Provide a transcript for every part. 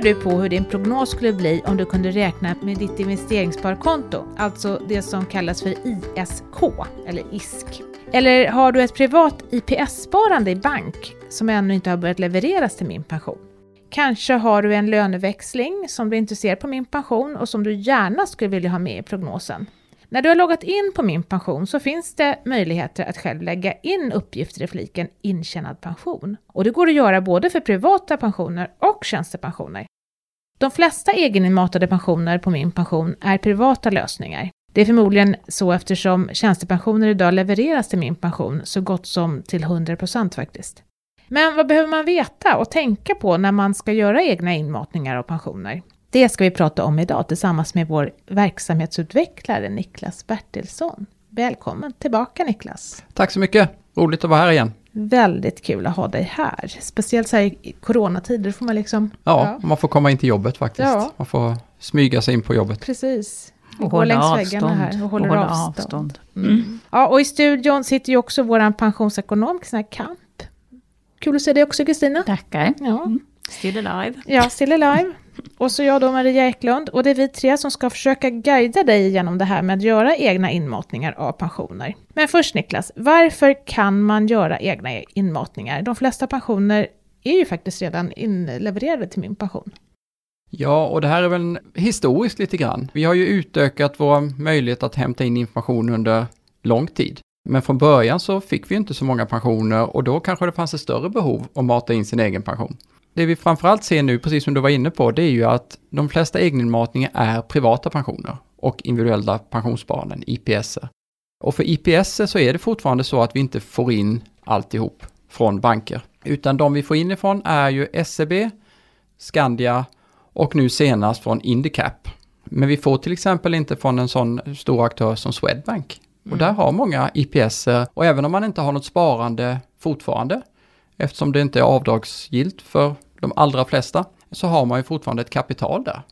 funderar du på hur din prognos skulle bli om du kunde räkna med ditt investeringssparkonto, alltså det som kallas för ISK eller ISK? Eller har du ett privat IPS-sparande i bank som ännu inte har börjat levereras till Min Pension? Kanske har du en löneväxling som du inte ser på Min Pension och som du gärna skulle vilja ha med i prognosen. När du har loggat in på Min Pension så finns det möjligheter att själv lägga in uppgifter i fliken intjänad pension. Och det går att göra både för privata pensioner och tjänstepensioner. De flesta egeninmatade pensioner på Min Pension är privata lösningar. Det är förmodligen så eftersom tjänstepensioner idag levereras till Min Pension så gott som till 100% faktiskt. Men vad behöver man veta och tänka på när man ska göra egna inmatningar av pensioner? Det ska vi prata om idag tillsammans med vår verksamhetsutvecklare Niklas Bertilsson. Välkommen tillbaka Niklas! Tack så mycket! Roligt att vara här igen. Väldigt kul att ha dig här. Speciellt så här i coronatider får man liksom... Ja, ja. man får komma in till jobbet faktiskt. Ja. Man får smyga sig in på jobbet. Precis. Och hålla avstånd. Här och håller och hålla avstånd. avstånd. Mm. Ja, och i studion sitter ju också vår pensionsekonom Kristina Kamp. Kul att se dig också Kristina. Tackar. Ja. Mm. Still alive. Ja, still alive. Och så jag då, Maria Eklund. Och det är vi tre som ska försöka guida dig genom det här med att göra egna inmatningar av pensioner. Men först Niklas, varför kan man göra egna inmatningar? De flesta pensioner är ju faktiskt redan inlevererade till min pension. Ja, och det här är väl historiskt lite grann. Vi har ju utökat vår möjlighet att hämta in information under lång tid. Men från början så fick vi inte så många pensioner och då kanske det fanns ett större behov att mata in sin egen pension. Det vi framförallt ser nu, precis som du var inne på, det är ju att de flesta egeninmatningar är privata pensioner och individuella pensionssparanden, IPS. Och för IPS så är det fortfarande så att vi inte får in alltihop från banker, utan de vi får in ifrån är ju SEB, Skandia och nu senast från Indicap. Men vi får till exempel inte från en sån stor aktör som Swedbank. Och där mm. har många IPS, och även om man inte har något sparande fortfarande, eftersom det inte är avdragsgilt för de allra flesta, så har man ju fortfarande ett kapital där.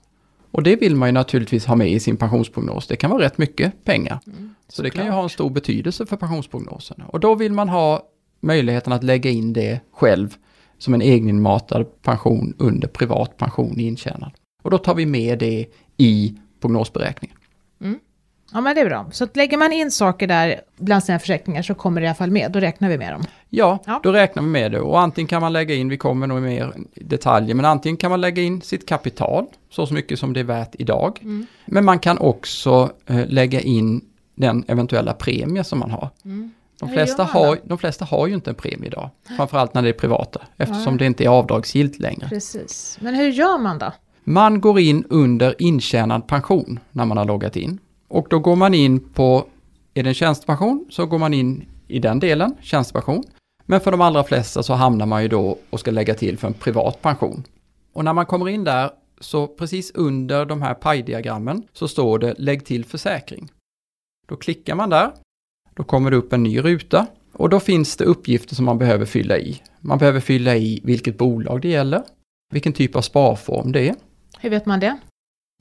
Och det vill man ju naturligtvis ha med i sin pensionsprognos. Det kan vara rätt mycket pengar. Mm, så det kan ju ha en stor betydelse för pensionsprognosen. Och då vill man ha möjligheten att lägga in det själv som en egeninmatad pension under privat pension intjänad. Och då tar vi med det i prognosberäkningen. Ja men det är bra. Så att lägger man in saker där bland sina försäkringar så kommer det i alla fall med, då räknar vi med dem. Ja, ja, då räknar vi med det. Och antingen kan man lägga in, vi kommer nog mer detaljer, men antingen kan man lägga in sitt kapital, så mycket som det är värt idag. Mm. Men man kan också eh, lägga in den eventuella premie som man har. Mm. De flesta, har, de flesta har ju inte en premie idag, framförallt när det är privata, eftersom Nej. det inte är avdragsgillt längre. Precis. Men hur gör man då? Man går in under intjänad pension när man har loggat in. Och då går man in på, är det en tjänstepension så går man in i den delen, tjänstepension. Men för de allra flesta så hamnar man ju då och ska lägga till för en privat pension. Och när man kommer in där så precis under de här pajdiagrammen så står det lägg till försäkring. Då klickar man där, då kommer det upp en ny ruta och då finns det uppgifter som man behöver fylla i. Man behöver fylla i vilket bolag det gäller, vilken typ av sparform det är. Hur vet man det?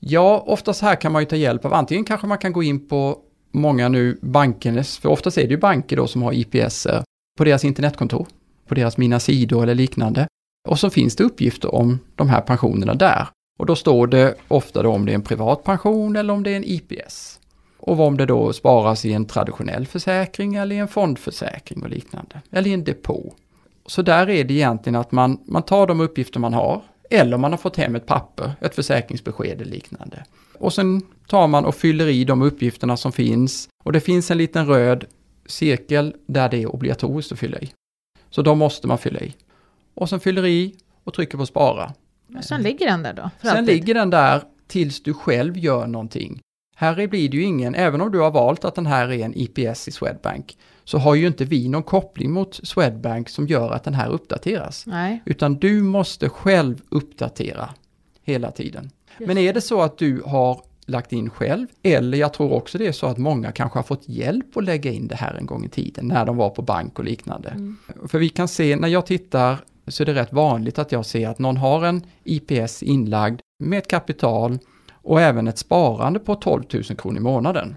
Ja, oftast här kan man ju ta hjälp av antingen kanske man kan gå in på många nu bankernas, för oftast är det ju banker då som har IPS eh, på deras internetkontor, på deras Mina sidor eller liknande. Och så finns det uppgifter om de här pensionerna där. Och då står det ofta då om det är en privat pension eller om det är en IPS. Och om det då sparas i en traditionell försäkring eller i en fondförsäkring och liknande. Eller i en depå. Så där är det egentligen att man, man tar de uppgifter man har, eller man har fått hem ett papper, ett försäkringsbesked eller liknande. Och sen tar man och fyller i de uppgifterna som finns. Och det finns en liten röd cirkel där det är obligatoriskt att fylla i. Så då måste man fylla i. Och sen fyller i och trycker på spara. Och sen ligger den där då? sen alltid. ligger den där tills du själv gör någonting. Här blir det ju ingen, även om du har valt att den här är en IPS i Swedbank, så har ju inte vi någon koppling mot Swedbank som gör att den här uppdateras. Nej. Utan du måste själv uppdatera hela tiden. Just. Men är det så att du har lagt in själv, eller jag tror också det är så att många kanske har fått hjälp att lägga in det här en gång i tiden, när de var på bank och liknande. Mm. För vi kan se, när jag tittar så är det rätt vanligt att jag ser att någon har en IPS inlagd med ett kapital och även ett sparande på 12 000 kronor i månaden.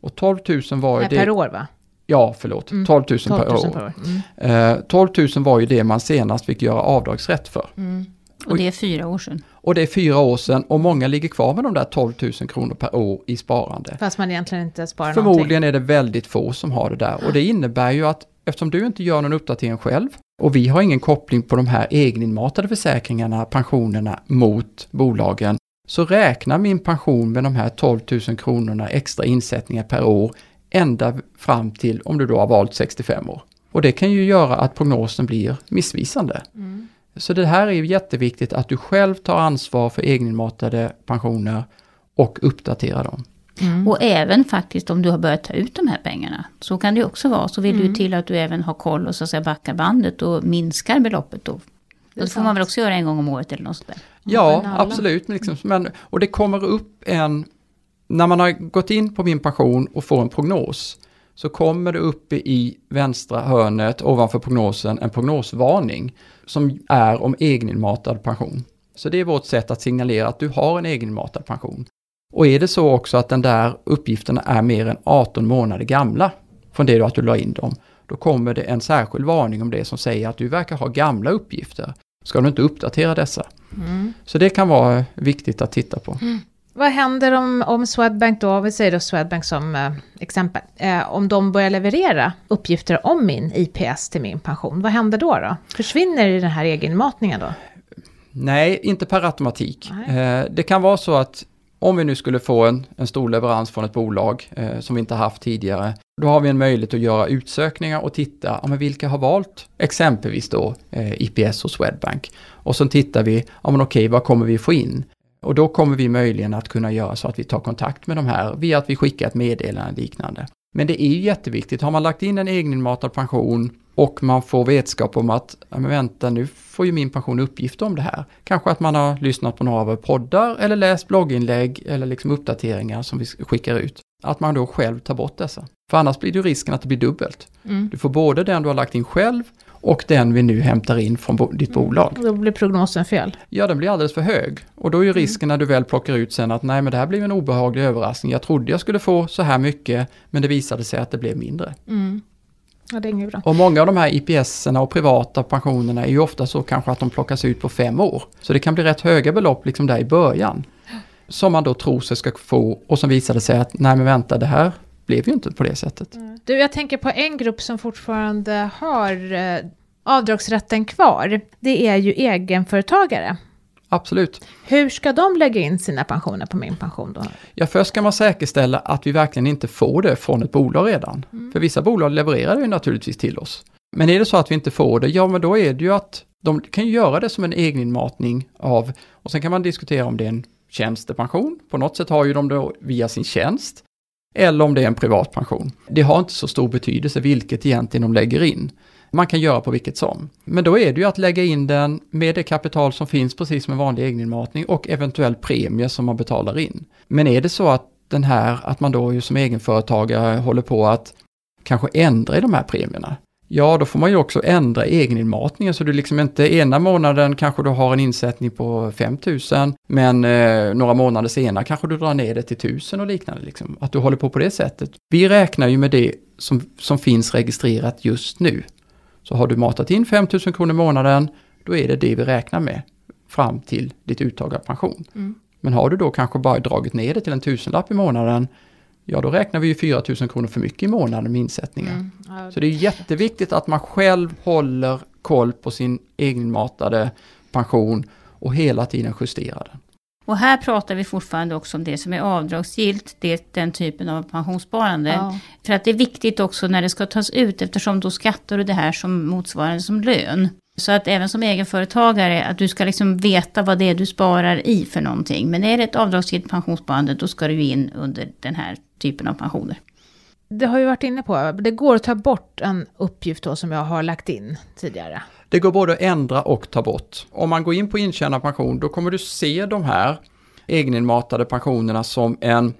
Och 12 000 var ju det... Per år va? Ja, förlåt. Mm. 12 000 per år. Per år. Mm. Eh, 12 000 var ju det man senast fick göra avdragsrätt för. Mm. Och det är fyra år sedan. Och det är fyra år sedan och många ligger kvar med de där 12 000 kronor per år i sparande. Fast man egentligen inte sparar Förmodligen någonting. är det väldigt få som har det där och det innebär ju att eftersom du inte gör någon uppdatering själv och vi har ingen koppling på de här egeninmatade försäkringarna, pensionerna mot bolagen, så räknar min pension med de här 12 000 kronorna extra insättningar per år ända fram till om du då har valt 65 år. Och det kan ju göra att prognosen blir missvisande. Mm. Så det här är ju jätteviktigt att du själv tar ansvar för egeninmatade pensioner och uppdaterar dem. Mm. Och även faktiskt om du har börjat ta ut de här pengarna. Så kan det också vara. Så vill mm. du till att du även har koll och så att säga backar bandet och minskar beloppet då. Det, det får man väl också göra en gång om året eller något sådär. Ja, absolut. Liksom, men, och det kommer upp en... När man har gått in på min pension och får en prognos så kommer det uppe i vänstra hörnet ovanför prognosen en prognosvarning som är om egeninmatad pension. Så det är vårt sätt att signalera att du har en egeninmatad pension. Och är det så också att den där uppgifterna är mer än 18 månader gamla från det att du la in dem, då kommer det en särskild varning om det som säger att du verkar ha gamla uppgifter. Ska du inte uppdatera dessa? Mm. Så det kan vara viktigt att titta på. Mm. Vad händer om, om Swedbank då, vi säger då Swedbank som eh, exempel, eh, om de börjar leverera uppgifter om min IPS till min pension, vad händer då? då? Försvinner den här egenmatningen då? Nej, inte per automatik. Eh, det kan vara så att om vi nu skulle få en, en stor leverans från ett bolag eh, som vi inte haft tidigare, då har vi en möjlighet att göra utsökningar och titta, ja, men vilka har valt exempelvis då eh, IPS och Swedbank. Och så tittar vi, ja men okej, vad kommer vi få in? Och då kommer vi möjligen att kunna göra så att vi tar kontakt med de här via att vi skickar ett meddelande liknande. Men det är ju jätteviktigt, har man lagt in en egeninmatad pension och man får vetskap om att, men vänta nu får ju min pension uppgifter om det här. Kanske att man har lyssnat på några av våra poddar eller läst blogginlägg eller liksom uppdateringar som vi skickar ut. Att man då själv tar bort dessa. För annars blir det risken att det blir dubbelt. Mm. Du får både den du har lagt in själv och den vi nu hämtar in från bo ditt bolag. Då blir prognosen fel. Ja, den blir alldeles för hög. Och då är ju mm. risken när du väl plockar ut sen att nej, men det här blev en obehaglig överraskning. Jag trodde jag skulle få så här mycket, men det visade sig att det blev mindre. Mm. Ja, det är inget bra. Och många av de här ips och privata pensionerna är ju ofta så kanske att de plockas ut på fem år. Så det kan bli rätt höga belopp liksom där i början. Som man då tror sig ska få och som visade sig att nej men vänta det här blev ju inte på det sättet. Mm. Du, jag tänker på en grupp som fortfarande har eh, avdragsrätten kvar. Det är ju egenföretagare. Absolut. Hur ska de lägga in sina pensioner på min pension då? Ja, först ska man säkerställa att vi verkligen inte får det från ett bolag redan. Mm. För vissa bolag levererar ju naturligtvis till oss. Men är det så att vi inte får det, ja men då är det ju att de kan ju göra det som en egeninmatning av, och sen kan man diskutera om det är en tjänstepension. På något sätt har ju de det via sin tjänst. Eller om det är en privat pension. Det har inte så stor betydelse vilket egentligen de lägger in. Man kan göra på vilket som. Men då är det ju att lägga in den med det kapital som finns precis som en vanlig egeninmatning och eventuell premie som man betalar in. Men är det så att den här, att man då ju som egenföretagare håller på att kanske ändra i de här premierna, Ja, då får man ju också ändra egeninmatningen så du liksom inte ena månaden kanske du har en insättning på 5000 men eh, några månader senare kanske du drar ner det till 1000 och liknande. Liksom. Att du håller på på det sättet. Vi räknar ju med det som, som finns registrerat just nu. Så har du matat in 5000 kronor i månaden, då är det det vi räknar med fram till ditt uttag av pension. Mm. Men har du då kanske bara dragit ner det till en tusenlapp i månaden, ja då räknar vi ju 4 000 kronor för mycket i månaden med insättningar. Mm. Ja. Så det är jätteviktigt att man själv håller koll på sin egenmatade pension och hela tiden justerar den. Och här pratar vi fortfarande också om det som är avdragsgillt, det, den typen av pensionssparande. Ja. För att det är viktigt också när det ska tas ut eftersom då skattar du det här som motsvarande som lön. Så att även som egenföretagare, att du ska liksom veta vad det är du sparar i för någonting. Men är det ett avdragsgillt pensionssparande, då ska du in under den här typen av pensioner. Det har vi varit inne på, det går att ta bort en uppgift då som jag har lagt in tidigare. Det går både att ändra och ta bort. Om man går in på intjänad pension, då kommer du se de här egeninmatade pensionerna som en...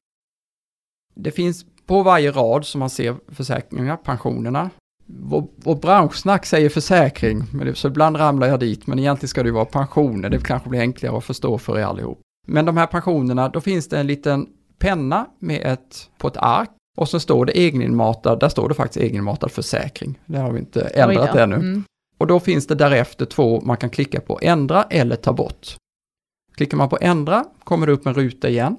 Det finns på varje rad som man ser försäkringar, pensionerna. Vår, vår branschsnack säger försäkring, men det, så ibland ramlar jag dit, men egentligen ska det ju vara pensioner, det kanske blir enklare att förstå för er allihop. Men de här pensionerna, då finns det en liten penna med ett, på ett ark och så står det egeninmatad, där står det faktiskt egeninmatad försäkring. Det har vi inte ändrat ännu. Mm. Och då finns det därefter två man kan klicka på, ändra eller ta bort. Klickar man på ändra kommer det upp en ruta igen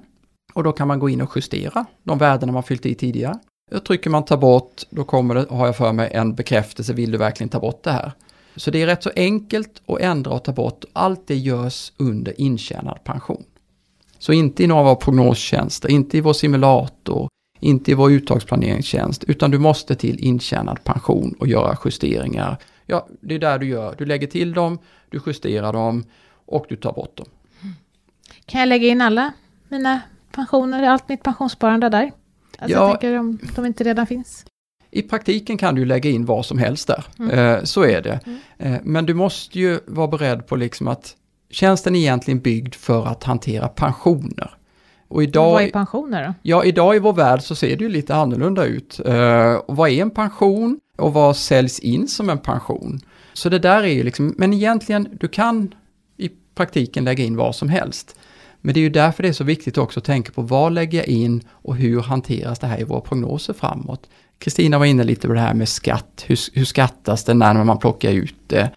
och då kan man gå in och justera de värdena man fyllt i tidigare. Och trycker man ta bort, då kommer det, har jag för mig, en bekräftelse, vill du verkligen ta bort det här? Så det är rätt så enkelt att ändra och ta bort, allt det görs under intjänad pension. Så inte i några av våra prognostjänster, inte i vår simulator, inte i vår uttagsplaneringstjänst, utan du måste till intjänad pension och göra justeringar. Ja, det är där du gör, du lägger till dem, du justerar dem och du tar bort dem. Kan jag lägga in alla mina pensioner, allt mitt pensionssparande där? Alltså Ja. jag tänker om de inte redan finns. I praktiken kan du lägga in vad som helst där, Mm. eh, så är det. Eh, men du måste ju vara beredd på liksom att tjänsten är egentligen byggd för att hantera pensioner. Och idag, Vad är pensioner då? Ja, idag i vår värld så ser det ju lite annorlunda ut. Eh, och vad är en pension och vad säljs in som en pension? Så det där är ju liksom, men egentligen, du kan i praktiken lägga in vad som helst. Men det är ju därför det är så viktigt också att tänka på vad lägger jag in och hur hanteras det här i våra prognoser framåt. Kristina var inne lite på det här med skatt, hur, hur skattas det när man plockar ut det?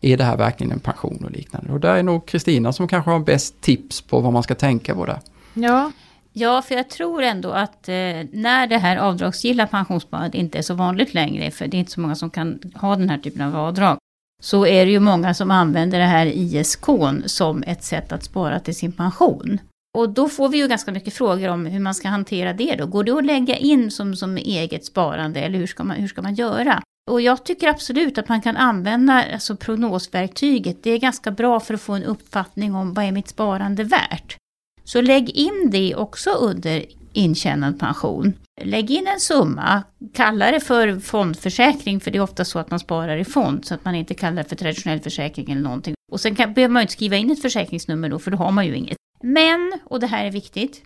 Är det här verkligen en pension och liknande? Och där är nog Kristina som kanske har bäst tips på vad man ska tänka på där. Ja, Ja, för jag tror ändå att eh, när det här avdragsgilla pensionssparandet inte är så vanligt längre, för det är inte så många som kan ha den här typen av avdrag, så är det ju många som använder det här ISK som ett sätt att spara till sin pension. Och då får vi ju ganska mycket frågor om hur man ska hantera det då. Går det att lägga in som, som eget sparande eller hur ska, man, hur ska man göra? Och jag tycker absolut att man kan använda alltså prognosverktyget. Det är ganska bra för att få en uppfattning om vad är mitt sparande värt. Så lägg in det också under intjänad pension. Lägg in en summa, kalla det för fondförsäkring, för det är ofta så att man sparar i fond, så att man inte kallar det för traditionell försäkring eller någonting. Och sen kan, behöver man ju inte skriva in ett försäkringsnummer då, för då har man ju inget. Men, och det här är viktigt,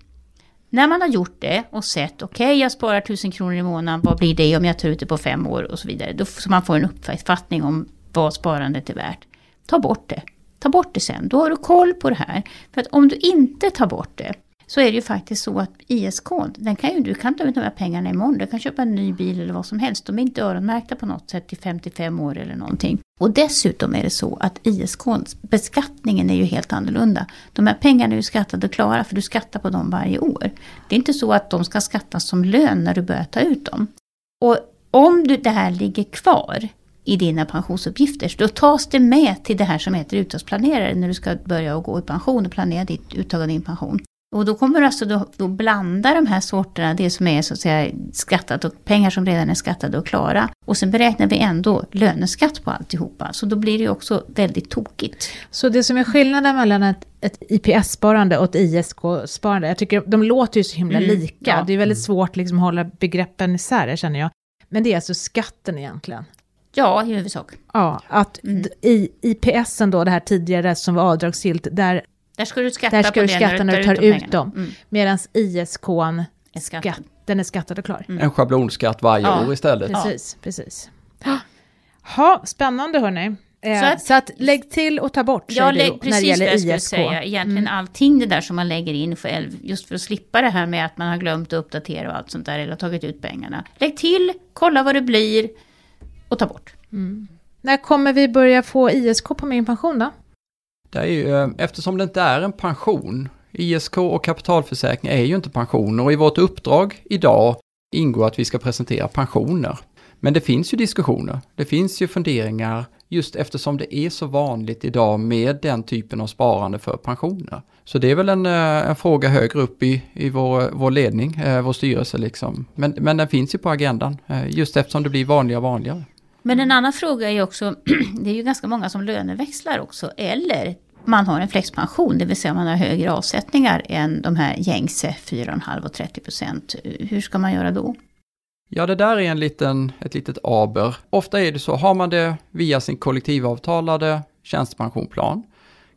när man har gjort det och sett, okej jag sparar 1000 kronor i månaden, vad blir det om jag tar ut det på fem år och så vidare. Då, så man får en uppfattning om vad sparandet är värt. Ta bort det. Ta bort det sen, då har du koll på det här. För att om du inte tar bort det, så är det ju faktiskt så att ISK, den kan ju, du kan ta ut de här pengarna imorgon, du kan köpa en ny bil eller vad som helst. De är inte öronmärkta på något sätt till 55 år eller någonting. Och dessutom är det så att ISK, beskattningen är ju helt annorlunda. De här pengarna är ju skattade och klara för du skattar på dem varje år. Det är inte så att de ska skattas som lön när du börjar ta ut dem. Och om du, det här ligger kvar i dina pensionsuppgifter, så då tas det med till det här som heter uttagsplanerare när du ska börja och gå i pension och planera ditt uttag av din pension. Och då kommer du alltså då, då blanda de här sorterna, det som är så att säga skattat och pengar som redan är skattade och klara. Och sen beräknar vi ändå löneskatt på alltihopa. Så då blir det ju också väldigt tokigt. så det som är skillnaden mellan ett, ett IPS-sparande och ett ISK-sparande, jag tycker de låter ju så himla Mm, lika. ja. Det är väldigt svårt liksom att hålla begreppen isär, känner jag. Men det är alltså skatten egentligen. Ja, i huvudsak. Ja, att Mm. i IPSen då, det här tidigare som var avdragsgillt, där Där ska du skatta Där ska på du det skatta när du tar tar ut pengarna. dem. Mm, medans ISKn, är skatten. skatt, den är skattad och klar. Mm. En schablonskatt varje Ja, år istället. Precis, precis. Ha, spännande hörni. Eh, Så så, att- att, lägg till och ta bort, Ja, säger du, lägg, när det precis vad gäller jag ISK. säga. Egentligen Mm. allting det där som man lägger in för, el- just för att slippa det här med att man har glömt att uppdatera och allt sånt där eller tagit ut pengarna. Lägg till, kolla vad det blir och ta bort. När kommer vi börja få ISK på min pension då? Det är ju, eh, eftersom det inte är en pension, ISK och kapitalförsäkring är ju inte pensioner och i vårt uppdrag idag ingår att vi ska presentera pensioner. Men det finns ju diskussioner, det finns ju funderingar just eftersom det är så vanligt idag med den typen av sparande för pensioner. Så det är väl en, eh, en fråga högre upp i, i vår, eh, vår ledning, vår styrelse liksom. Men, men den finns ju på agendan, just eftersom det blir vanligare och vanligare. Men en annan fråga är också, det är ju ganska många som löneväxlar också, eller man har en flexpension, det vill säga man har högre avsättningar än de här gängse 4,5 och 30 procent. Hur ska man göra då? Ja, det där är en liten, ett litet aber. Ofta är det så, har man det via sin kollektivavtalade tjänstepensionplan,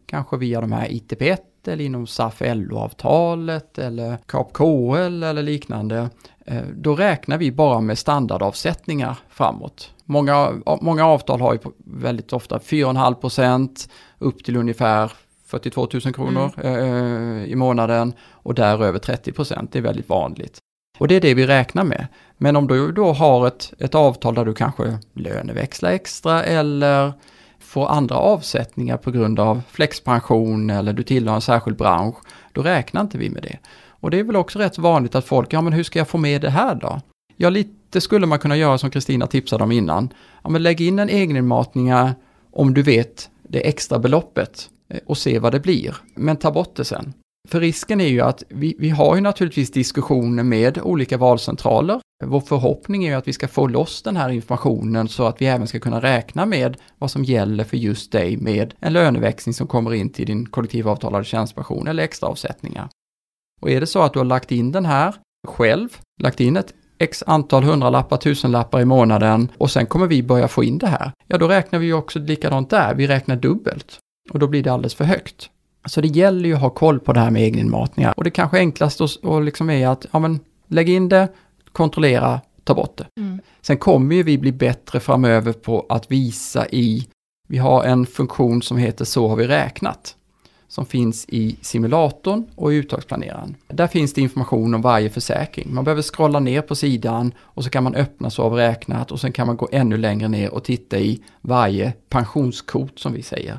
kanske via de här ITP1 eller inom SAF LO-avtalet eller KAP KL eller liknande, då räknar vi bara med standardavsättningar framåt. Många, många avtal har ju väldigt ofta 4,5 procent upp till ungefär 42 000 kronor eh, i månaden och däröver 30 procent. Det är väldigt vanligt. Och det är det vi räknar med. Men om du då har ett, ett avtal där du kanske löneväxlar extra eller får andra avsättningar på grund av flexpension eller du tillhör en särskild bransch, då räknar inte vi med det. Och det är väl också rätt vanligt att folk, ja men hur ska jag få med det här då? Ja, lite skulle man kunna göra som Kristina tipsade om innan. Ja, men lägg in en egeninmatningar om du vet det extra beloppet eh, och se vad det blir. Men ta bort det sen. För risken är ju att vi, vi har ju naturligtvis diskussioner med olika valcentraler. Vår förhoppning är ju att vi ska få loss den här informationen så att vi även ska kunna räkna med vad som gäller för just dig med en löneväxling som kommer in till din kollektivavtalade tjänstepension eller extra avsättningar. Och är det så att du har lagt in den här själv, lagt in ett x antal hundralappar, tusenlappar i månaden och sen kommer vi börja få in det här. Ja, då räknar vi ju också likadant där, vi räknar dubbelt. Och då blir det alldeles för högt. Så det gäller ju att ha koll på det här med egeninmatningar. Och det kanske enklaste och liksom är att, ja men, lägg in det, kontrollera, ta bort det. Mm. Sen kommer ju vi bli bättre framöver på att visa i, vi har en funktion som heter Så har vi räknat som finns i simulatorn och i uttagsplaneraren. Där finns det information om varje försäkring. Man behöver scrolla ner på sidan och så kan man öppna så avräknat och sen kan man gå ännu längre ner och titta i varje pensionskort som vi säger,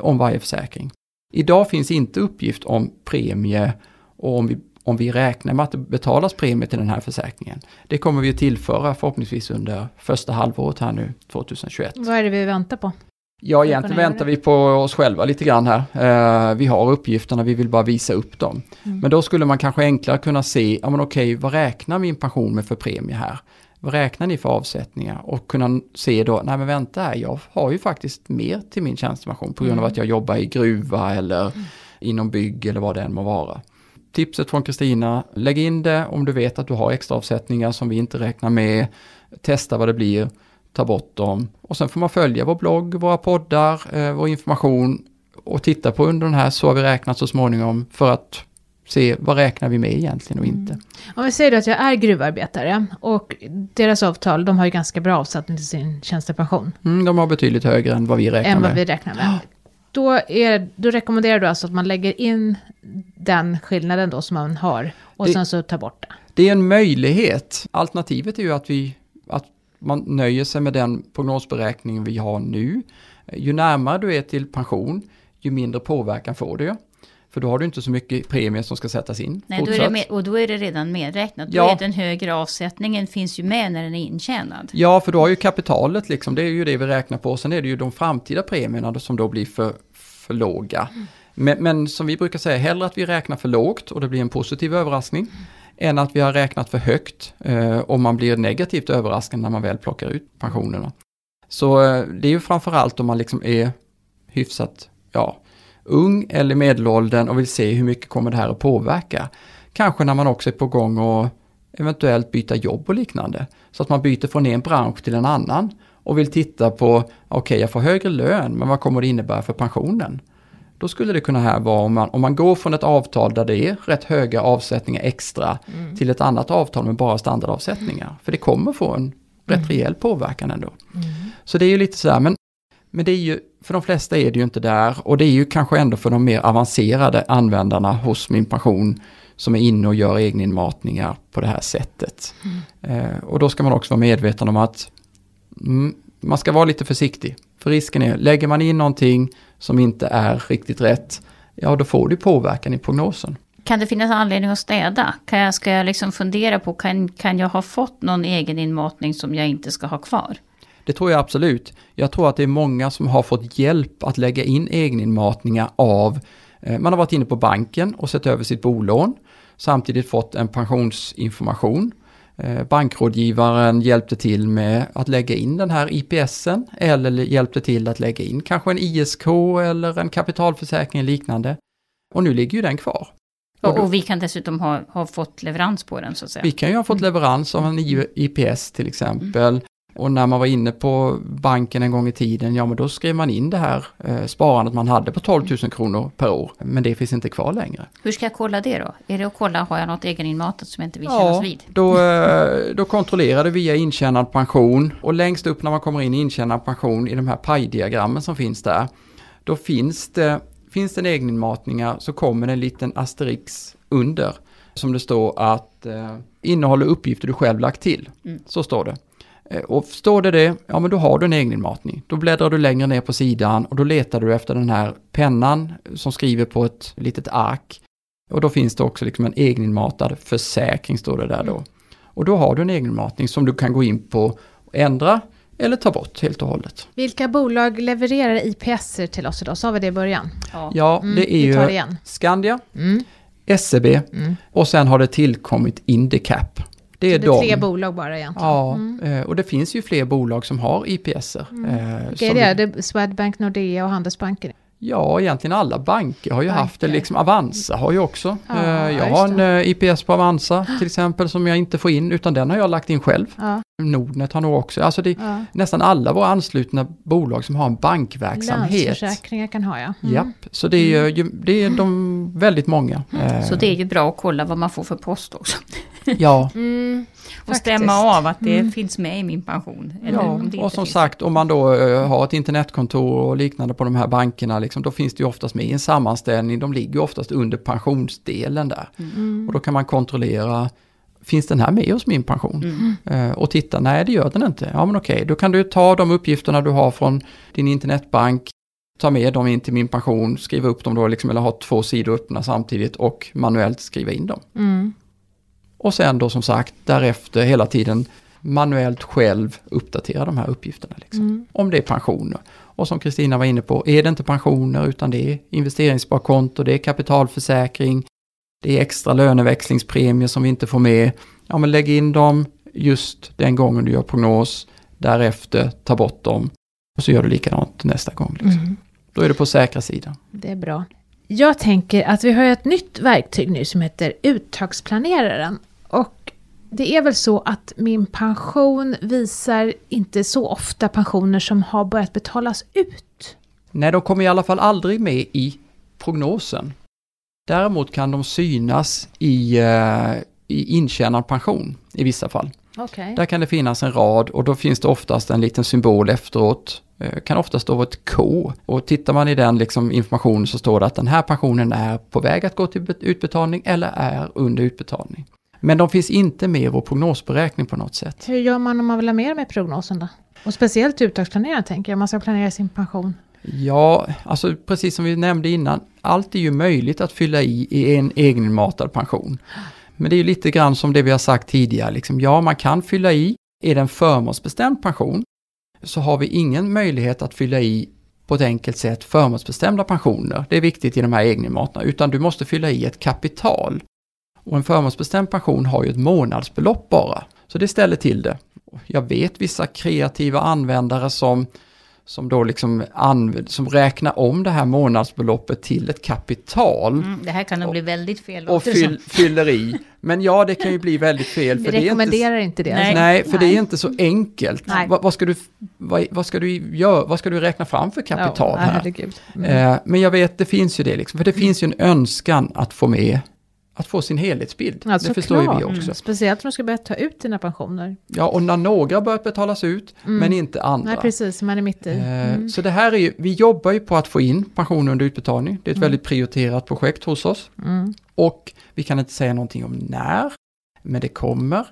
om varje försäkring. Idag finns inte uppgift om premie och om vi, om vi räknar med att det betalas premie till den här försäkringen. Det kommer vi att tillföra förhoppningsvis under första halvåret här nu 2021. Vad är det vi väntar på? Ja, egentligen väntar vi på oss själva lite grann här. Uh, vi har uppgifterna, vi vill bara visa upp dem. Mm. Men då skulle man kanske enklare kunna se, ja men okej, vad räknar min pension med för premie här? Vad räknar ni för avsättningar? Och kunna se då, nej men vänta här, jag har ju faktiskt mer till min tjänstepension på grund mm. av att jag jobbar i gruva eller mm. inom bygg eller vad det än må vara. Tipset från Kristina, lägg in det om du vet att du har extra avsättningar som vi inte räknar med. Testa vad det blir ta bort dem. Och sen får man följa vår blogg, våra poddar, eh, vår information och titta på under den här så har vi räknat så småningom för att se vad räknar vi med egentligen och inte. Mm. Om vi säger då att jag är gruvarbetare och deras avtal, de har ju ganska bra avsättning till sin tjänstepension. Mm, de har betydligt högre än vad vi räknar än med. Vad vi räknar med. Då, är, då rekommenderar du alltså att man lägger in den skillnaden då som man har och det, sen så tar bort det. Det är en möjlighet. Alternativet är ju att vi att man nöjer sig med den prognosberäkning vi har nu. Ju närmare du är till pension, ju mindre påverkan får du. För då har du inte så mycket premie som ska sättas in. Nej, då med, och då är det redan medräknat. Då ja. är den högre avsättningen finns ju med när den är intjänad. Ja, för då har ju kapitalet liksom, det är ju det vi räknar på. Sen är det ju de framtida premierna som då blir för, för låga. Mm. Men, men, som vi brukar säga, hellre att vi räknar för lågt och det blir en positiv överraskning. Mm än att vi har räknat för högt eh, och man blir negativt överraskad när man väl plockar ut pensionerna. Så eh, det är ju framförallt om man liksom är hyfsat ja, ung eller medelåldern och vill se hur mycket kommer det här att påverka. Kanske när man också är på gång och eventuellt byta jobb och liknande. Så att man byter från en bransch till en annan och vill titta på, okej okay, jag får högre lön, men vad kommer det innebära för pensionen? Då skulle det kunna här vara om man, om man går från ett avtal där det är rätt höga avsättningar extra mm. till ett annat avtal med bara standardavsättningar. Mm. För det kommer få en rätt mm. rejäl påverkan ändå. Mm. Så det är ju lite sådär, men, men det är ju, för de flesta är det ju inte där och det är ju kanske ändå för de mer avancerade användarna hos Min Pension som är inne och gör egeninmatningar på det här sättet. Mm. Eh, och då ska man också vara medveten om att mm, man ska vara lite försiktig. För risken är, lägger man in någonting som inte är riktigt rätt, ja då får du påverkan i prognosen. Kan det finnas anledning att städa? Kan jag, ska jag liksom fundera på, kan, kan jag ha fått någon egen inmatning som jag inte ska ha kvar? Det tror jag absolut. Jag tror att det är många som har fått hjälp att lägga in egeninmatningar av, eh, man har varit inne på banken och sett över sitt bolån, samtidigt fått en pensionsinformation bankrådgivaren hjälpte till med att lägga in den här IPSen eller hjälpte till att lägga in kanske en ISK eller en kapitalförsäkring liknande. Och nu ligger ju den kvar. Och, och, vi kan dessutom ha, ha, fått leverans på den så att säga. Vi kan ju ha fått mm. leverans av en IPS till exempel. Mm. Och när man var inne på banken en gång i tiden, ja men då skrev man in det här eh, sparandet man hade på 12 000 kronor per år. Men det finns inte kvar längre. Hur ska jag kolla det då? Är det att kolla, har jag något egeninmatat som jag inte vill ja, kännas vid? Då, eh, då kontrollerar du via intjänad pension och längst upp när man kommer in i intjänad pension i de här pajdiagrammen som finns där. Då finns det, finns det en egeninmatningar så kommer det en liten asterix under som det står att eh, innehåller uppgifter du själv lagt till. Mm. Så står det. Eh, Och står det det, ja men då har du en egeninmatning. Då bläddrar du längre ner på sidan och då letar du efter den här pennan som skriver på ett litet ark. Och då finns det också liksom en egeninmatad försäkring står det där då. Och då har du en egeninmatning som du kan gå in på och ändra eller ta bort helt och hållet. Vilka bolag levererar IPS till oss idag? Sa vi det i början? Ja. Ja, Mm, det är ju. Skandia, Mm. SEB Mm. och sen har det tillkommit Indicap. Det är, Så det är de. tre bolag bara egentligen. Ja, Mm. eh, och det finns ju fler bolag som har IPSer. eh, Vilka som- är det? det? är Swedbank, Nordea och Handelsbanken? Ja, egentligen alla banker har ju haft det. Banker. Liksom Avanza har ju också. Ja, Eh, jag har en det. eh, IPS på Avanza till exempel som jag inte får in utan den har jag lagt in själv. Ja, Nordnet har nog också. Alltså det är ja. nästan alla våra anslutna bolag som har en bankverksamhet. Länsförsäkringar kan ha ja. Mm. Japp, så det är ju det är de väldigt många. Eh, Så det är ju bra att kolla vad man får för post också. Ja, Mm, Och faktiskt. stämma av att det Mm. finns med i min pension. Eller Ja, om det och som finns. sagt om man då eh, har ett internetkontor och liknande på de här bankerna, liksom, då finns det ju oftast med i en sammanställning. De ligger oftast under pensionsdelen där. Mm. Och då kan man kontrollera, finns den här med hos min pension? Mm. Eh, och titta, nej det gör den inte. Ja men okej, då kan du ta de uppgifterna du har från din internetbank, ta med dem in till min pension, skriva upp dem då, liksom, eller ha två sidor öppna samtidigt och manuellt skriva in dem. Mm. Och sen då som sagt därefter hela tiden manuellt själv uppdatera de här uppgifterna. Liksom. Mm. Om det är pensioner. Och som Kristina var inne på, är det inte pensioner utan det är investeringssparkonto, det är kapitalförsäkring, det är extra löneväxlingspremier som vi inte får med. Ja men lägg in dem just den gången du gör prognos, därefter ta bort dem och så gör du likadant nästa gång. Liksom. Mm. Då är det på säkra sidan. Det är bra. Jag tänker att vi har ett nytt verktyg nu som heter uttagsplaneraren. Och det är väl så att min pension visar inte så ofta pensioner som har börjat betalas ut. Nej, de kommer i alla fall aldrig med i prognosen. Däremot kan de synas i, eh, i intjänad pension i vissa fall. Okej. Där kan det finnas en rad och då finns det oftast en liten symbol efteråt. Eh, Kan oftast stå ett K. Och tittar man i den liksom informationen så står det att den här pensionen är på väg att gå till bet- utbetalning eller är under utbetalning. Men de finns inte med i vår prognosberäkning på något sätt. Hur gör man om man vill ha mer med prognosen då? Och speciellt uttagsplanera tänker jag, man ska planera sin pension. Ja, alltså precis som vi nämnde innan, allt är ju möjligt att fylla i i en egenmatad pension. Men det är ju lite grann som det vi har sagt tidigare, liksom, ja man kan fylla i, är det en förmånsbestämd pension så har vi ingen möjlighet att fylla i på ett enkelt sätt förmånsbestämda pensioner. Det är viktigt i de här egenmaterna, utan du måste fylla i ett kapital. Och en förmånsbestämd pension har ju ett månadsbelopp bara, så det ställer till det. Jag vet vissa kreativa användare som som då liksom anv- som räknar om det här månadsbeloppet till ett kapital Mm, det här kan nog bli väldigt fel. och det fyll, fyller i. Men ja, det kan ju bli väldigt fel. Vi För det är inte, rekommenderar inte det. Nej. nej, för det Nej. är inte så enkelt. Nej. Vad, vad, ska du, vad, vad, ska du göra, vad ska du räkna fram för kapital ja, här? Mm. Eh, men jag vet, det finns ju det liksom. För det finns ju en önskan att få med, att få sin helhetsbild. Ja, det förstår ju vi också. Speciellt om du ska börja ta ut dina pensioner. Ja, och när några börjat betalas ut, men inte andra. Nej, precis, man är mitt i. Eh, Mm. Så det här är ju, vi jobbar ju på att få in pension under utbetalning. Det är ett väldigt prioriterat projekt hos oss. Mm. Och vi kan inte säga någonting om när, men det kommer.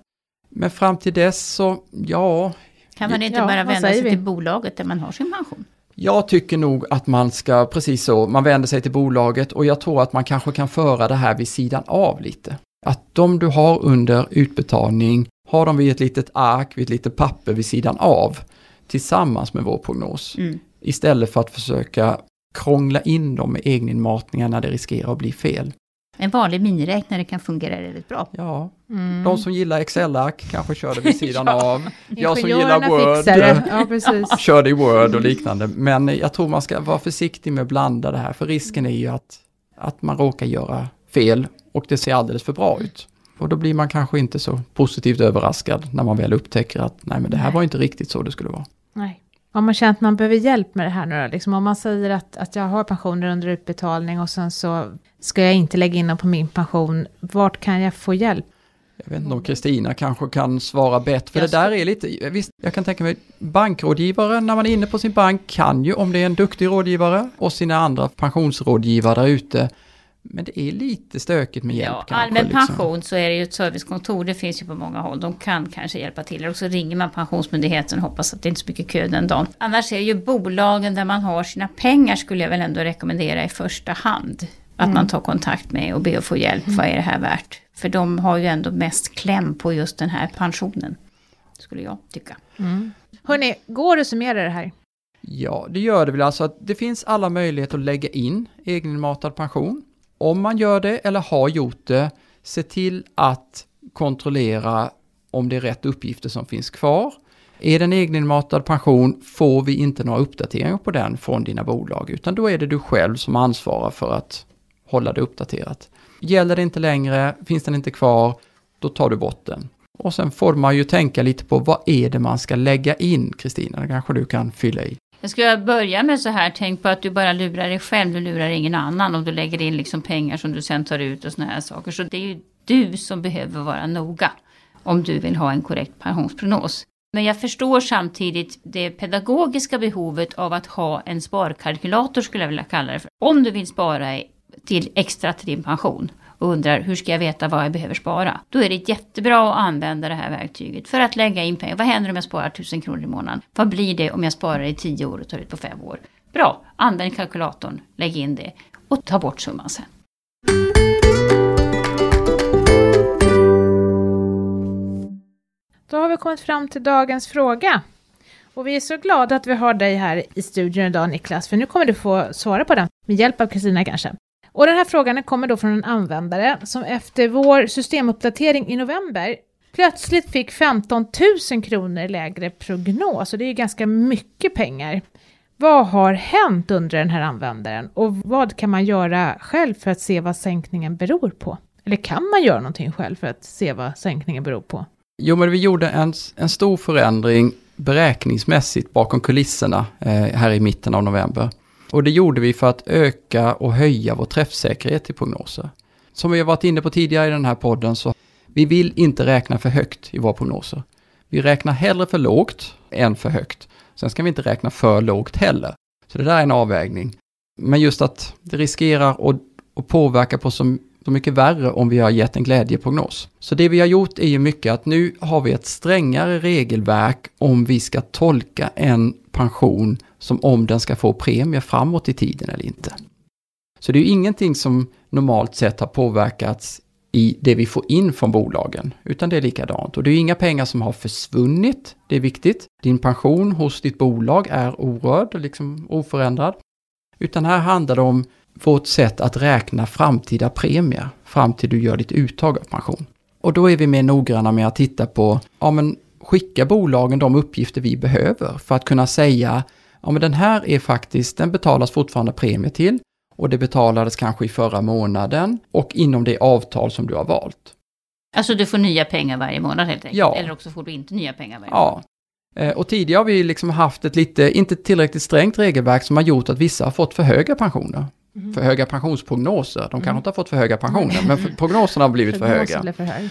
Men fram till dess så, ja, Kan man inte Ja, bara vända sig vi? till bolaget där man har sin pension? Jag tycker nog att man ska, precis så, man vänder sig till bolaget och jag tror att man kanske kan föra det här vid sidan av lite. Att de du har under utbetalning, har de vid ett litet ark, vid ett litet papper vid sidan av, tillsammans med vår prognos. Mm. Istället för att försöka krångla in dem med egeninmatningar när det riskerar att bli fel. En vanlig miniräknare kan fungera väldigt bra. Ja, Mm. de som gillar Excel-ark kanske kör det vid sidan av. Jag som gillar Word det. Ja, kör det i Word och liknande. Men jag tror man ska vara försiktig med att blanda det här, för risken är ju att, att man råkar göra fel och det ser alldeles för bra ut. Och då blir man kanske inte så positivt överraskad när man väl upptäcker att nej men det här var inte riktigt så det skulle vara. Nej. Om man känner att man behöver hjälp med det här nu då, liksom om man säger att, att jag har pensioner under utbetalning och sen så ska jag inte lägga in dem på min pension, vart kan jag få hjälp? Jag vet inte om Kristina kanske kan svara bättre, för Jag det där är lite, visst, jag kan tänka mig, bankrådgivare när man är inne på sin bank kan ju, om det är en duktig rådgivare och sina andra pensionsrådgivare där ute, Men det är lite stökigt med hjälp Ja, kanske. allmän liksom. pension så är det ju ett servicekontor, det finns ju på många håll. De kan kanske hjälpa till. Eller så ringer man Pensionsmyndigheten och hoppas att det inte är så mycket kö den dagen. Annars är det ju bolagen där man har sina pengar skulle jag väl ändå rekommendera i första hand. Att man tar kontakt med och ber att få hjälp. Vad är det här värt? För de har ju ändå mest kläm på just den här pensionen. Skulle jag tycka. Hörni, går det att summera det här? Ja, det gör det väl alltså att det finns alla möjligheter att lägga in egeninmatad pension. Om man gör det eller har gjort det, se till att kontrollera om det är rätt uppgifter som finns kvar. Är det en egeninmatad pension får vi inte några uppdateringar på den från dina bolag, utan då är det du själv som ansvarar för att hålla det uppdaterat. Gäller det inte längre, finns den inte kvar, då tar du bort den. Och sen får man ju tänka lite på vad är det man ska lägga in, Kristina? Det kanske du kan fylla i. Jag skulle börja med så här, tänk på att du bara lurar dig själv, du lurar ingen annan om du lägger in liksom pengar som du sen tar ut och såna här saker. Så det är ju du som behöver vara noga om du vill ha en korrekt pensionsprognos. Men jag förstår samtidigt det pedagogiska behovet av att ha en sparkalkylator skulle jag vilja kalla det för. Om du vill spara till extra till din pension och undrar hur ska jag veta vad jag behöver spara? Då är det jättebra att använda det här verktyget för att lägga in pengar. Vad händer om jag sparar 1000 kronor i månaden? Vad blir det om jag sparar i 10 år och tar ut på 5 år? Bra, använd kalkylatorn, lägg in det och ta bort summan sen. Då har vi kommit fram till dagens fråga. Och vi är så glada att vi har dig här i studion idag Niklas, för nu kommer du få svara på den med hjälp av Kristina kanske. Och den här frågan kommer då från en användare som efter vår systemuppdatering i november plötsligt fick 15 000 kronor lägre prognos, och det är ju ganska mycket pengar. Vad har hänt under den här användaren och vad kan man göra själv för att se vad sänkningen beror på? Eller kan man göra någonting själv för att se vad sänkningen beror på? Jo, men vi gjorde en, en stor förändring beräkningsmässigt bakom kulisserna eh, här i mitten av november. Och det gjorde vi för att öka och höja vår träffsäkerhet i prognoser. Som vi har varit inne på tidigare i den här podden så vi vill inte räkna för högt i våra prognoser. Vi räknar hellre för lågt än för högt. Sen ska vi inte räkna för lågt heller. Så det där är en avvägning. Men just att det riskerar att, att påverka på så, så mycket värre om vi har gett en glädjeprognos. Så det vi har gjort är ju mycket att nu har vi ett strängare regelverk om vi ska tolka en pension som om den ska få premie framåt i tiden eller inte. Så det är ju ingenting som normalt sett har påverkats i det vi får in från bolagen, utan det är likadant. Och det är inga pengar som har försvunnit, det är viktigt. Din pension hos ditt bolag är orörd, liksom oförändrad. Utan här handlar det om vårt sätt att räkna framtida premier fram till du gör ditt uttag av pension. Och då är vi mer noggranna med att titta på, ja men skicka bolagen de uppgifter vi behöver för att kunna säga, ja men den här är faktiskt, den betalas fortfarande premie till och det betalades kanske i förra månaden och inom det avtal som du har valt. Alltså du får nya pengar varje månad helt enkelt. Ja. Eller också får du inte nya pengar varje månad. Ja. Eh, Och tidigare har vi liksom haft ett lite, inte tillräckligt strängt regelverk som har gjort att vissa har fått för höga pensioner. För höga pensionsprognoser. De kanske inte har fått för höga pensioner, men för- prognoserna har blivit för höga. för hög.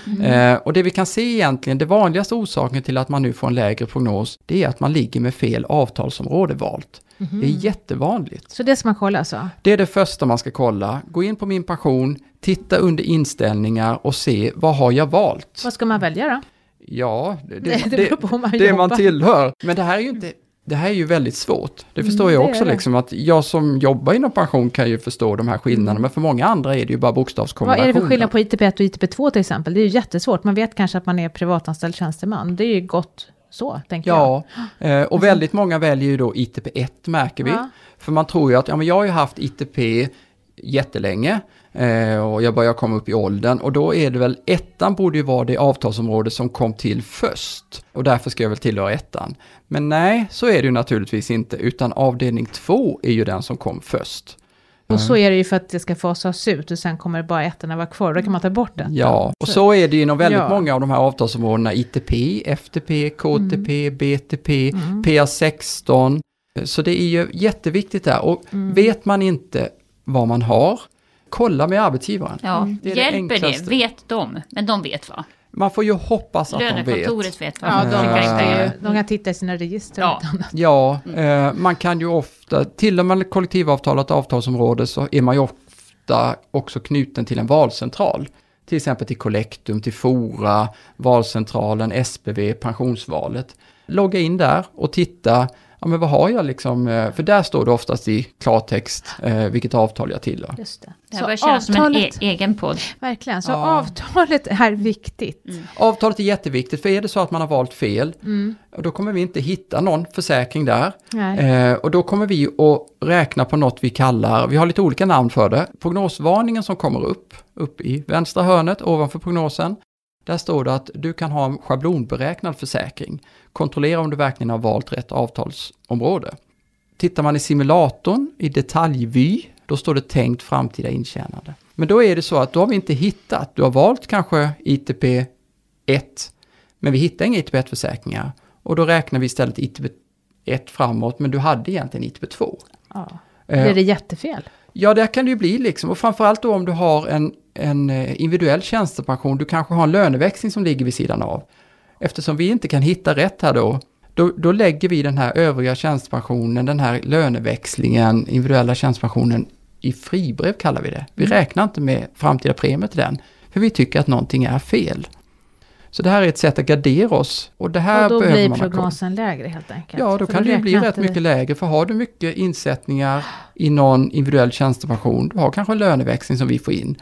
Eh, och det vi kan se egentligen, det vanligaste orsaken till att man nu får en lägre prognos, det är att man ligger med fel avtalsområde valt. Det är jättevanligt. Så det ska man kolla alltså? Det är det första man ska kolla. Gå in på min pension, titta under inställningar och se vad har jag valt? Vad ska man välja då? Ja, det, Det, det det, man det man tillhör. Men det här är ju inte, det här är ju väldigt svårt. Det förstår Mm, jag också liksom att jag som jobbar inom pension kan ju förstå de här skillnaderna. Men för många andra är det ju bara Vad bokstavskombinationer. är det för skillnad på ITP1 och ITP2 till exempel? Det är ju jättesvårt. Man vet kanske att man är privatanställd tjänsteman. Det är ju gott så, tänker jag. Ja, eh, och väldigt många väljer ju då ITP1 märker vi. Ja. För man tror ju att, ja men jag har ju haft ITP jättelänge och jag börjar komma upp i åldern och då är det väl ettan borde ju vara det avtalsområde som kom till först och därför ska jag väl tillhöra ettan. Men nej, så är det ju naturligtvis inte utan avdelning två är ju den som kom först. Och så är det ju för att det ska fasas ut och sen kommer det bara ettorna vara kvar. Då kan man ta bort det. Ja, och så är det ju inom väldigt Ja. många av de här avtalsområdena, ITP, FTP, KTP, BTP, PA16. Så det är ju jätteviktigt där och vet man inte vad man har, kolla med arbetsgivaren. Ja, Det är det hjälper det, enklaste. vet de. Men de vet va? Man får ju hoppas att de vet. Lönekontoret vet, vad Ja, de, ju, de kan titta i sina register Ja. och. Ja, eh, man kan ju ofta, tillhör man ett kollektivavtalat avtalsområde så är man ju ofta ofta också knuten till en valcentral. Till exempel till Collectum, till Fora, valcentralen, SPV, pensionsvalet. Logga in där och titta ja men vad har jag liksom, eh, för där står det oftast i klartext eh, vilket avtal jag tillhör. Just det. Det här börjar kännas avtalet, som en e egen podd. Verkligen, så ja. avtalet är viktigt. Mm. Avtalet är jätteviktigt, för är det så att man har valt fel, mm. då kommer vi inte hitta någon försäkring där. Eh, och då kommer vi att räkna på något vi kallar, vi har lite olika namn för det, prognosvarningen som kommer upp, upp i vänstra hörnet ovanför prognosen. Där står det att du kan ha en schablonberäknad försäkring. Kontrollera om du verkligen har valt rätt avtalsområde. Tittar man i simulatorn i detaljvy, då står det tänkt framtida intjänande. Men då är det så att då har vi inte hittat, du har valt kanske ITP 1, men vi hittar inga ITP 1-försäkringar. Och då räknar vi istället ITP 1 framåt, men du hade egentligen ITP 2. Ja. Blir det jättefel? Ja, det kan det ju bli liksom. Och framförallt då om du har en, en eh, individuell tjänstepension, du kanske har en löneväxling som ligger vid sidan av. Eftersom vi inte kan hitta rätt här då, då, då lägger vi den här övriga tjänstepensionen, den här löneväxlingen, individuella tjänstepensionen i fribrev kallar vi det. Vi mm. räknar inte med framtida premier till den, för vi tycker att någonting är fel. Så det här är ett sätt att gardera oss. Och, det här och då blir prognosen lägre helt enkelt? Ja, då kan det ju bli rätt mycket det. lägre. För har du mycket insättningar i någon individuell tjänstepension, du har kanske en löneväxling som vi får in.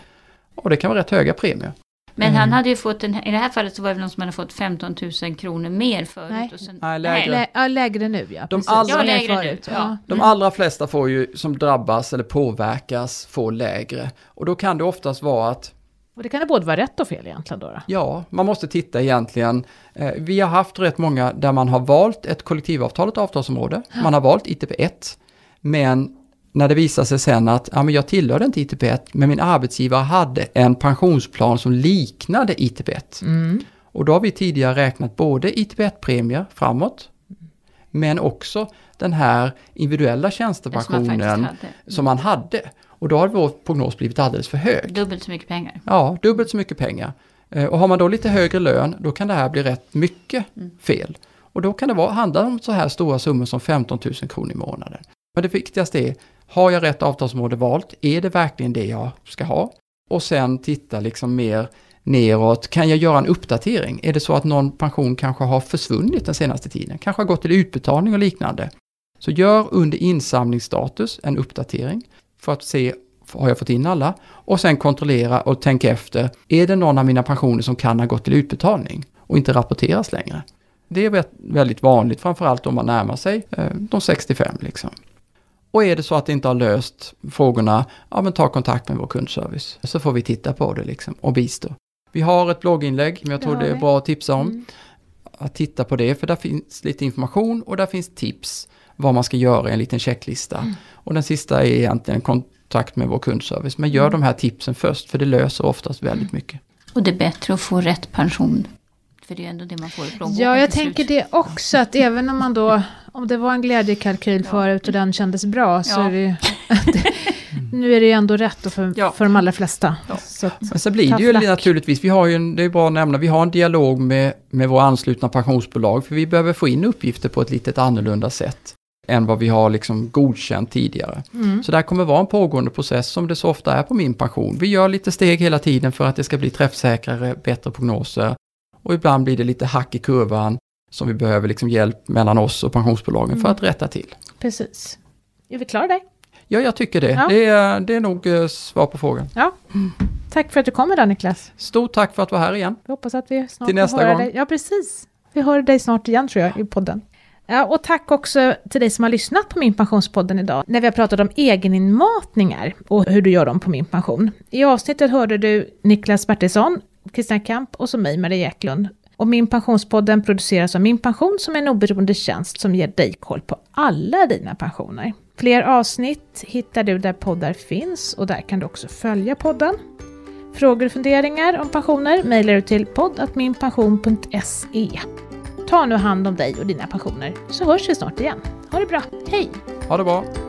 Och det kan vara rätt höga premier. Men mm. han hade ju fått, en, i det här fallet så var det någon som hade fått 15 000 kronor mer förut. Nej, och sen, nej lägre. Nej. Ja, lägre nu ja. De, allra, ja, lägre förut, nu, ja. de allra flesta får ju, som drabbas eller påverkas, får lägre. Och då kan det oftast vara att och det kan det både vara rätt och fel egentligen då? då? Ja, man måste titta egentligen. Eh, vi har haft rätt många där man har valt ett kollektivavtal, ett avtalsområde. Man har valt ITP1. Men när det visar sig sen att ja, men jag tillhörde inte ITP1, men min arbetsgivare hade en pensionsplan som liknade ITP1. Mm. Och då har vi tidigare räknat både ITP1-premier framåt, men också den här individuella tjänstepensionen som man, som man hade. Och då har vår prognos blivit alldeles för hög. Dubbelt så mycket pengar. Ja, dubbelt så mycket pengar. Eh, och har man då lite högre lön, då kan det här bli rätt mycket mm. fel. Och då kan det vara, handla om så här stora summor som 15 000 kronor i månaden. Men det viktigaste är, har jag rätt avtalsområde valt? Är det verkligen det jag ska ha? Och sen titta liksom mer neråt. Kan jag göra en uppdatering? Är det så att någon pension kanske har försvunnit den senaste tiden? Kanske har gått till utbetalning och liknande. Så gör under insamlingsstatus en uppdatering för att se har jag fått in alla? Och sen kontrollera och tänka efter, är det någon av mina pensioner som kan ha gått till utbetalning och inte rapporteras längre? Det är väldigt vanligt, framförallt om man närmar sig eh, de 65 liksom. Och är det så att det inte har löst frågorna, ja men ta kontakt med vår kundservice. Så får vi titta på det liksom och bistå. Vi har ett blogginlägg, men jag tror det, det är bra att tipsa om. Mm. Att titta på det, för där finns lite information och där finns tips vad man ska göra i en liten checklista. Mm. Och den sista är egentligen kontakt med vår kundservice. Men gör mm. de här tipsen först, för det löser oftast väldigt mycket. Och det är bättre att få rätt pension. För det är ändå det man får i plånboken Ja, jag tänker det också. Att även om man då, om det var en glädjekalkyl ja. förut och den kändes bra, så ja. är det ju... nu är det ju ändå rätt för, ja. för de allra flesta. Ja. Så Men så blir det ju naturligtvis, vi har ju en, det är bra att nämna, vi har en dialog med, med våra anslutna pensionsbolag, för vi behöver få in uppgifter på ett lite annorlunda sätt än vad vi har liksom godkänt tidigare. Mm. Så det här kommer vara en pågående process som det så ofta är på min pension. Vi gör lite steg hela tiden för att det ska bli träffsäkrare, bättre prognoser. Och ibland blir det lite hack i kurvan som vi behöver liksom hjälp mellan oss och pensionsbolagen mm. för att rätta till. Precis. Är vi klara där? Ja, jag tycker det. Ja. Det, är, det är nog eh, svar på frågan. Ja. Tack för att du kommer då Niklas. Stort tack för att du var här igen. Vi hoppas att vi snart Till nästa gång. Dig. Ja, precis. Vi hör dig snart igen tror jag i podden. Ja, och tack också till dig som har lyssnat på Min Pensionspodden idag, när vi har pratat om egeninmatningar och hur du gör dem på Min Pension. I avsnittet hörde du Niklas Bertilsson, Kristina Kamp och så mig, Maria Eklund. Och Min Pensionspodden produceras av Min Pension som är en oberoende tjänst som ger dig koll på alla dina pensioner. Fler avsnitt hittar du där poddar finns och där kan du också följa podden. Frågor och funderingar om pensioner mejlar du till poddatminpension.se. Ta nu hand om dig och dina pensioner så hörs vi snart igen. Ha det bra, hej! Ha det bra!